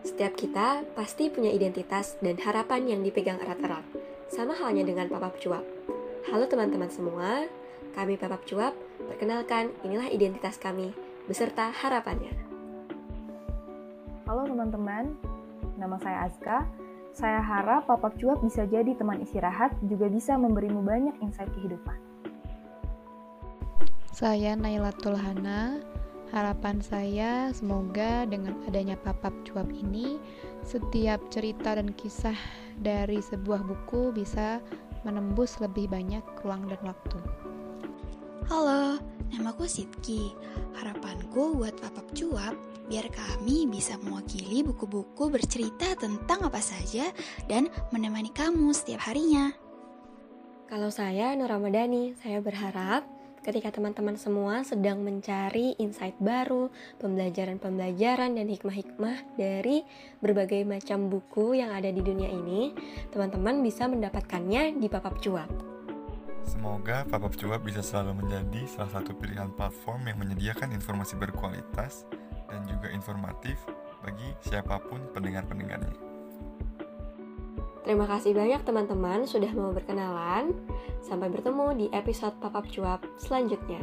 Setiap kita pasti punya identitas dan harapan yang dipegang erat-erat, sama halnya dengan Papap Cuap. Halo teman-teman semua, kami Papap Cuap, perkenalkan inilah identitas kami, beserta harapannya. Halo teman-teman, nama saya Azka. Saya harap Papap Cuap bisa jadi teman istirahat, juga bisa memberimu banyak insight kehidupan. Saya Nailatul Hana, Harapan saya semoga dengan adanya papap cuap ini, setiap cerita dan kisah dari sebuah buku bisa menembus lebih banyak ruang dan waktu. Halo, namaku Sidki. Harapanku buat papap cuap biar kami bisa mewakili buku-buku bercerita tentang apa saja dan menemani kamu setiap harinya. Kalau saya Nur Ramadhani, saya berharap ketika teman-teman semua sedang mencari insight baru, pembelajaran-pembelajaran dan hikmah-hikmah dari berbagai macam buku yang ada di dunia ini, teman-teman bisa mendapatkannya di Papap Cuap. Semoga Papap Cuap bisa selalu menjadi salah satu pilihan platform yang menyediakan informasi berkualitas dan juga informatif bagi siapa pun pendengar-pendengarnya. Terima kasih banyak teman-teman sudah mau berkenalan. Sampai bertemu di episode Papap Cuap selanjutnya.